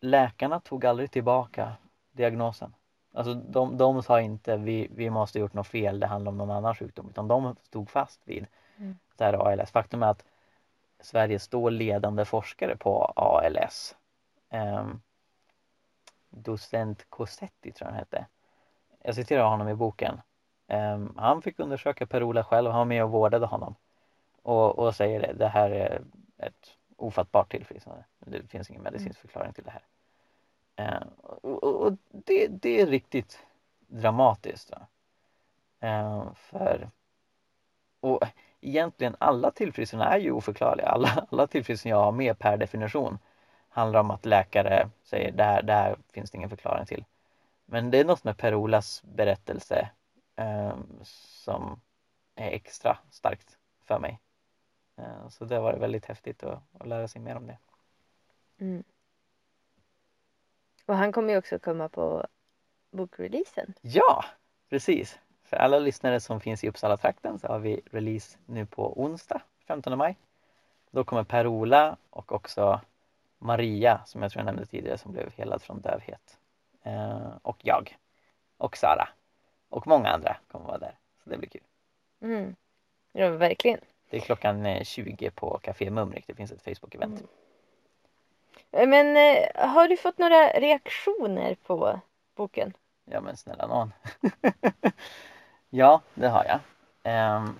[SPEAKER 2] läkarna tog aldrig tillbaka diagnosen. Alltså de, de sa inte vi, vi måste ha gjort något fel, det handlar om någon annan sjukdom. Utan de stod fast vid
[SPEAKER 1] Mm.
[SPEAKER 2] det här ALS. Faktum är att Sveriges då ledande forskare på ALS eh, docent Cosetti tror jag han hette. Jag citerar honom i boken. Eh, han fick undersöka Per-Ola själv, han var med och vårdade honom. Och, och säger det, det här är ett ofattbart tillfrisknande. Det finns ingen medicinsk förklaring till det här. Eh, och, och, det, det är riktigt dramatiskt. Eh, för och egentligen alla tillfrisknanden är ju oförklarliga. Alla, alla tillfrisknanden jag har med per definition handlar om att läkare säger det här, det här finns det ingen förklaring till. Men det är något med Per-Olas berättelse eh, som är extra starkt för mig. Eh, så det har varit väldigt häftigt att, att lära sig mer om det.
[SPEAKER 1] Mm. Och han kommer ju också komma på bokreleasen.
[SPEAKER 2] Ja, precis. För alla lyssnare som finns i Uppsala-trakten så har vi release nu på onsdag 15 maj. Då kommer Per-Ola och också Maria som jag tror jag nämnde tidigare som blev helad från dövhet. Eh, och jag. Och Sara. Och många andra kommer vara där. Så det blir kul.
[SPEAKER 1] Mm. Ja, verkligen.
[SPEAKER 2] Det är klockan 20 på Café Mumrik. Det finns ett Facebook-event.
[SPEAKER 1] Mm. Men eh, har du fått några reaktioner på boken?
[SPEAKER 2] Ja men snälla någon. ja, det har jag. Um,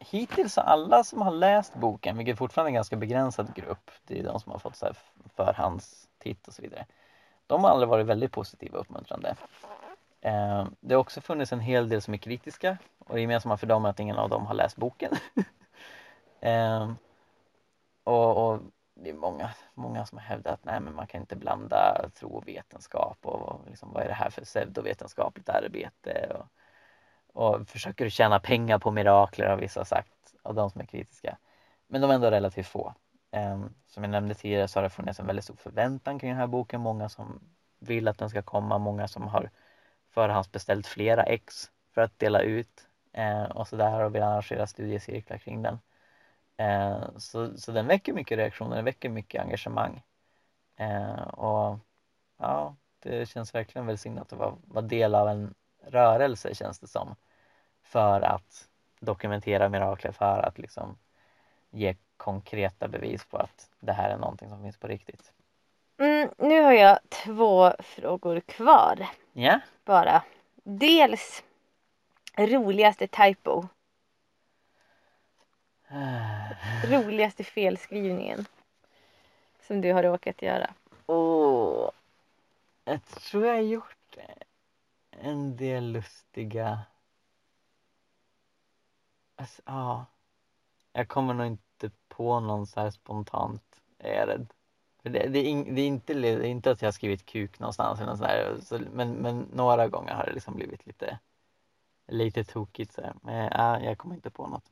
[SPEAKER 2] hittills har alla som har läst boken, vilket fortfarande är en ganska begränsad grupp, det är de som har fått så här förhandstitt och så vidare. De har aldrig varit väldigt positiva och uppmuntrande. Eh, det har också funnits en hel del som är kritiska och det gemensamma för dem är att ingen av dem har läst boken. eh, och, och det är många, många som har hävdat att nej, men man kan inte blanda tro och vetenskap och liksom, vad är det här för pseudovetenskapligt arbete och, och försöker tjäna pengar på mirakler har vissa sagt av de som är kritiska. Men de är ändå relativt få. Ehm, som jag nämnde tidigare så har det funnits en väldigt stor förväntan kring den här boken. Många som vill att den ska komma, många som har förhandsbeställt flera ex för att dela ut eh, och så där och vill arrangera studiecirklar kring den. Ehm, så, så den väcker mycket reaktioner, den väcker mycket engagemang. Ehm, och ja, det känns verkligen välsignat att vara, vara del av en rörelse känns det som. För att dokumentera mirakler, för att liksom ge konkreta bevis på att det här är någonting som finns på riktigt.
[SPEAKER 1] Mm, nu har jag två frågor kvar.
[SPEAKER 2] Ja.
[SPEAKER 1] Bara. Dels roligaste typo Roligaste felskrivningen som du har råkat göra?
[SPEAKER 2] Åh, oh, jag tror jag har gjort en del lustiga... Alltså, ja. Jag kommer nog inte på någon så här spontant, är jag rädd. För det, det, är in, det, är inte, det är inte att jag har skrivit kuk någonstans eller sådär, så, men, men några gånger har det liksom blivit lite, lite tokigt så här. Men ja, jag kommer inte på något.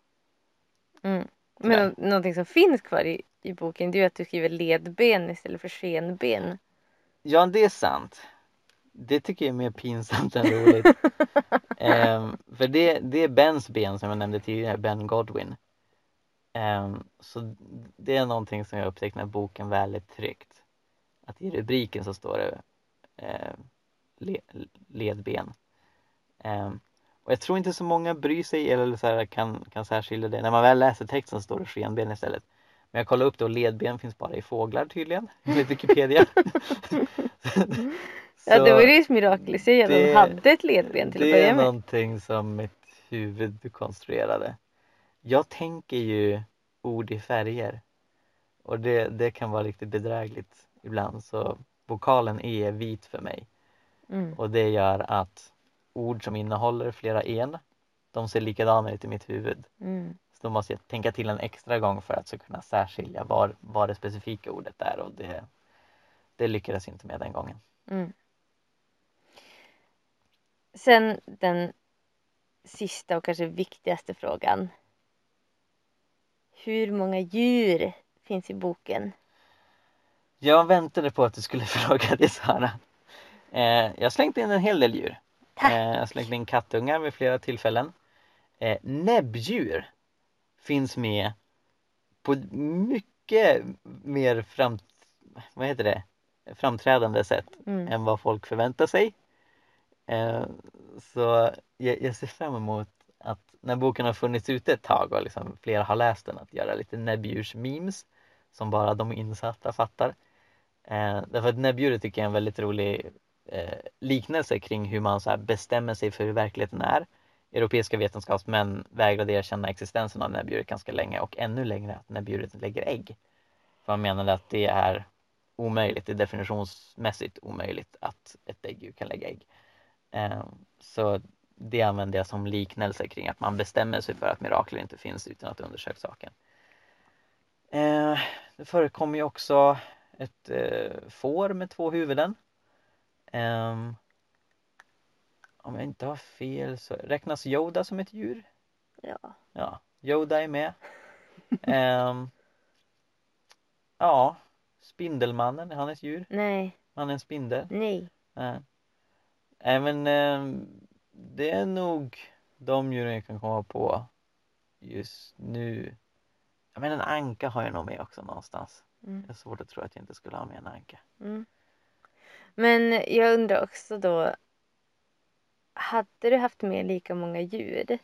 [SPEAKER 1] Mm. Men nå någonting som finns kvar i, i boken det är ju att du skriver ledben istället för skenben.
[SPEAKER 2] Ja, det är sant. Det tycker jag är mer pinsamt än roligt. um, för det, det är Bens ben som jag nämnde tidigare, Ben Godwin. Um, så det är någonting som jag upptäckt när boken väl är tryckt. Att i rubriken så står det uh, le, ledben. Um, och jag tror inte så många bryr sig eller så här, kan, kan särskilja det. När man väl läser texten så står det skenben istället. Men jag kollade upp det och ledben finns bara i fåglar tydligen, enligt Wikipedia.
[SPEAKER 1] ja, det var ju ett mirakel i sig att de hade ett ledben till att börja med.
[SPEAKER 2] Det är någonting som mitt huvud konstruerade. Jag tänker ju ord i färger och det, det kan vara riktigt bedrägligt ibland så vokalen E är vit för mig mm. och det gör att ord som innehåller flera en. De ser likadana ut i mitt huvud. Mm. Så då måste jag tänka till en extra gång för att så kunna särskilja var, var det specifika ordet är och det, det lyckades inte med den gången. Mm.
[SPEAKER 1] Sen den sista och kanske viktigaste frågan. Hur många djur finns i boken?
[SPEAKER 2] Jag väntade på att du skulle fråga det Sara. Eh, jag slängde in en hel del djur. Eh, jag har slängt in kattungar vid flera tillfällen. Eh, näbbdjur finns med på mycket mer fram, vad heter det? framträdande sätt mm. än vad folk förväntar sig. Eh, så jag, jag, ser fram emot att när boken har funnits ute ett tag och liksom flera har läst den att göra lite näbbdjurs-memes som bara de insatta fattar. Eh, därför att näbbdjuret tycker jag är en väldigt rolig eh, liknelse kring hur man så bestämmer sig för hur verkligheten är. Europeiska vetenskapsmän vägrade erkänna existensen av näbbdjuret ganska länge och ännu längre att näbbdjuret lägger ägg. För man menade att det är omöjligt, det är definitionsmässigt omöjligt att ett däggdjur kan lägga ägg. Eh, så det använder jag som liknelse kring att man bestämmer sig för att mirakler inte finns utan att undersöka saken. Eh, det förekommer ju också ett eh, får med två huvuden Um, om jag inte har fel så räknas Yoda som ett djur?
[SPEAKER 1] Ja.
[SPEAKER 2] Ja, Yoda är med. Ehm, ja, Spindelmannen, är han ett djur?
[SPEAKER 1] Nej.
[SPEAKER 2] Han är en spindel?
[SPEAKER 1] Nej.
[SPEAKER 2] Nej. Nej men ehm, det är nog de djuren jag kan komma på just nu. Jag menar en anka har jag nog med också någonstans.
[SPEAKER 1] Mm.
[SPEAKER 2] Det är svårt att tro att jag inte skulle ha med en anka.
[SPEAKER 1] Mm. Men jag undrar också då. Hade du haft med lika många djur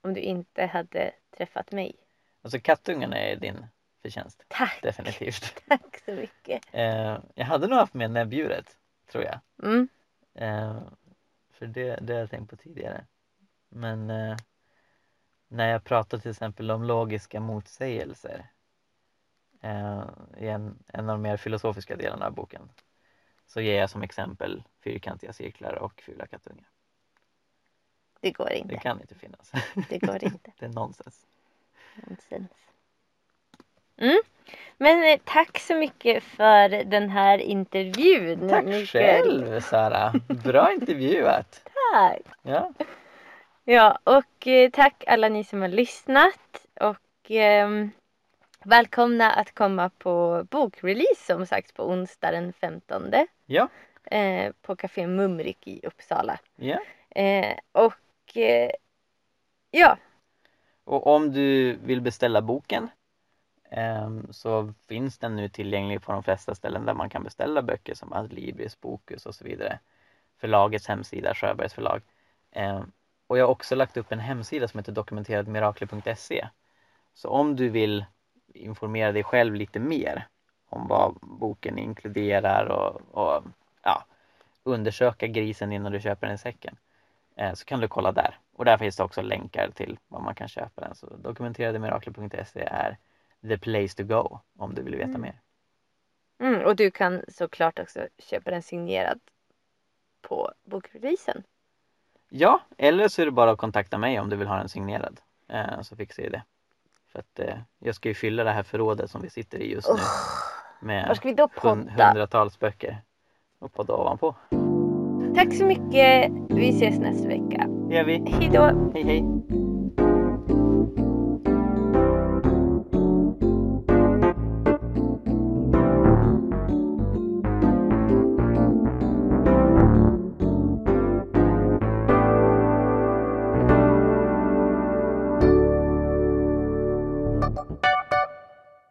[SPEAKER 1] om du inte hade träffat mig?
[SPEAKER 2] Alltså kattungen är din förtjänst.
[SPEAKER 1] Tack!
[SPEAKER 2] Definitivt.
[SPEAKER 1] Tack så mycket.
[SPEAKER 2] Eh, jag hade nog haft med näbbdjuret, tror jag.
[SPEAKER 1] Mm.
[SPEAKER 2] Eh, för det, det har jag tänkt på tidigare. Men eh, när jag pratar till exempel om logiska motsägelser eh, i en, en av de mer filosofiska delarna av boken så ger jag som exempel fyrkantiga cirklar och fula kattungar.
[SPEAKER 1] Det går
[SPEAKER 2] Det
[SPEAKER 1] inte.
[SPEAKER 2] kan inte finnas.
[SPEAKER 1] Det går inte.
[SPEAKER 2] det är nonsens.
[SPEAKER 1] Nonsens. Mm. Men eh, tack så mycket för den här intervjun.
[SPEAKER 2] Tack
[SPEAKER 1] Mikael.
[SPEAKER 2] själv Sara! Bra intervjuat!
[SPEAKER 1] Tack.
[SPEAKER 2] Ja,
[SPEAKER 1] Ja, och eh, tack alla ni som har lyssnat. Och ehm, välkomna att komma på bokrelease som sagt på onsdag den 15
[SPEAKER 2] ja,
[SPEAKER 1] eh, på Café Mumrik i Uppsala.
[SPEAKER 2] ja.
[SPEAKER 1] Eh, och eh, ja,
[SPEAKER 2] Och om du vill beställa boken Ehm, så finns den nu tillgänglig på de flesta ställen där man kan beställa böcker som Adlibris, Bokus och så vidare. Förlagets hemsida, Sjöbergs förlag. Ehm, och jag har också lagt upp en hemsida som heter dokumenteradmirakler.se. Så om du vill informera dig själv lite mer om vad boken inkluderar och, och ja, undersöka grisen innan du köper den i säcken eh, så kan du kolla där. Och där finns det också länkar till var man kan köpa den. Så dokumenterademirakler.se är the place to go om du vill veta
[SPEAKER 1] Mm.
[SPEAKER 2] mer.
[SPEAKER 1] mm, och du kan såklart också köpa den signerad på bokreleasen.
[SPEAKER 2] Ja, eller så är det bara att kontakta mig om du vill ha den signerad. Eh, så fixar jag det. För att eh, jag ska ju fylla det här förrådet som vi sitter i just nu
[SPEAKER 1] Var
[SPEAKER 2] med
[SPEAKER 1] ska vi då podda?
[SPEAKER 2] hundratals böcker. Och podda ovanpå.
[SPEAKER 1] Tack så mycket. Vi ses nästa vecka.
[SPEAKER 2] Det gör vi.
[SPEAKER 1] Hej då.
[SPEAKER 2] Hej hej!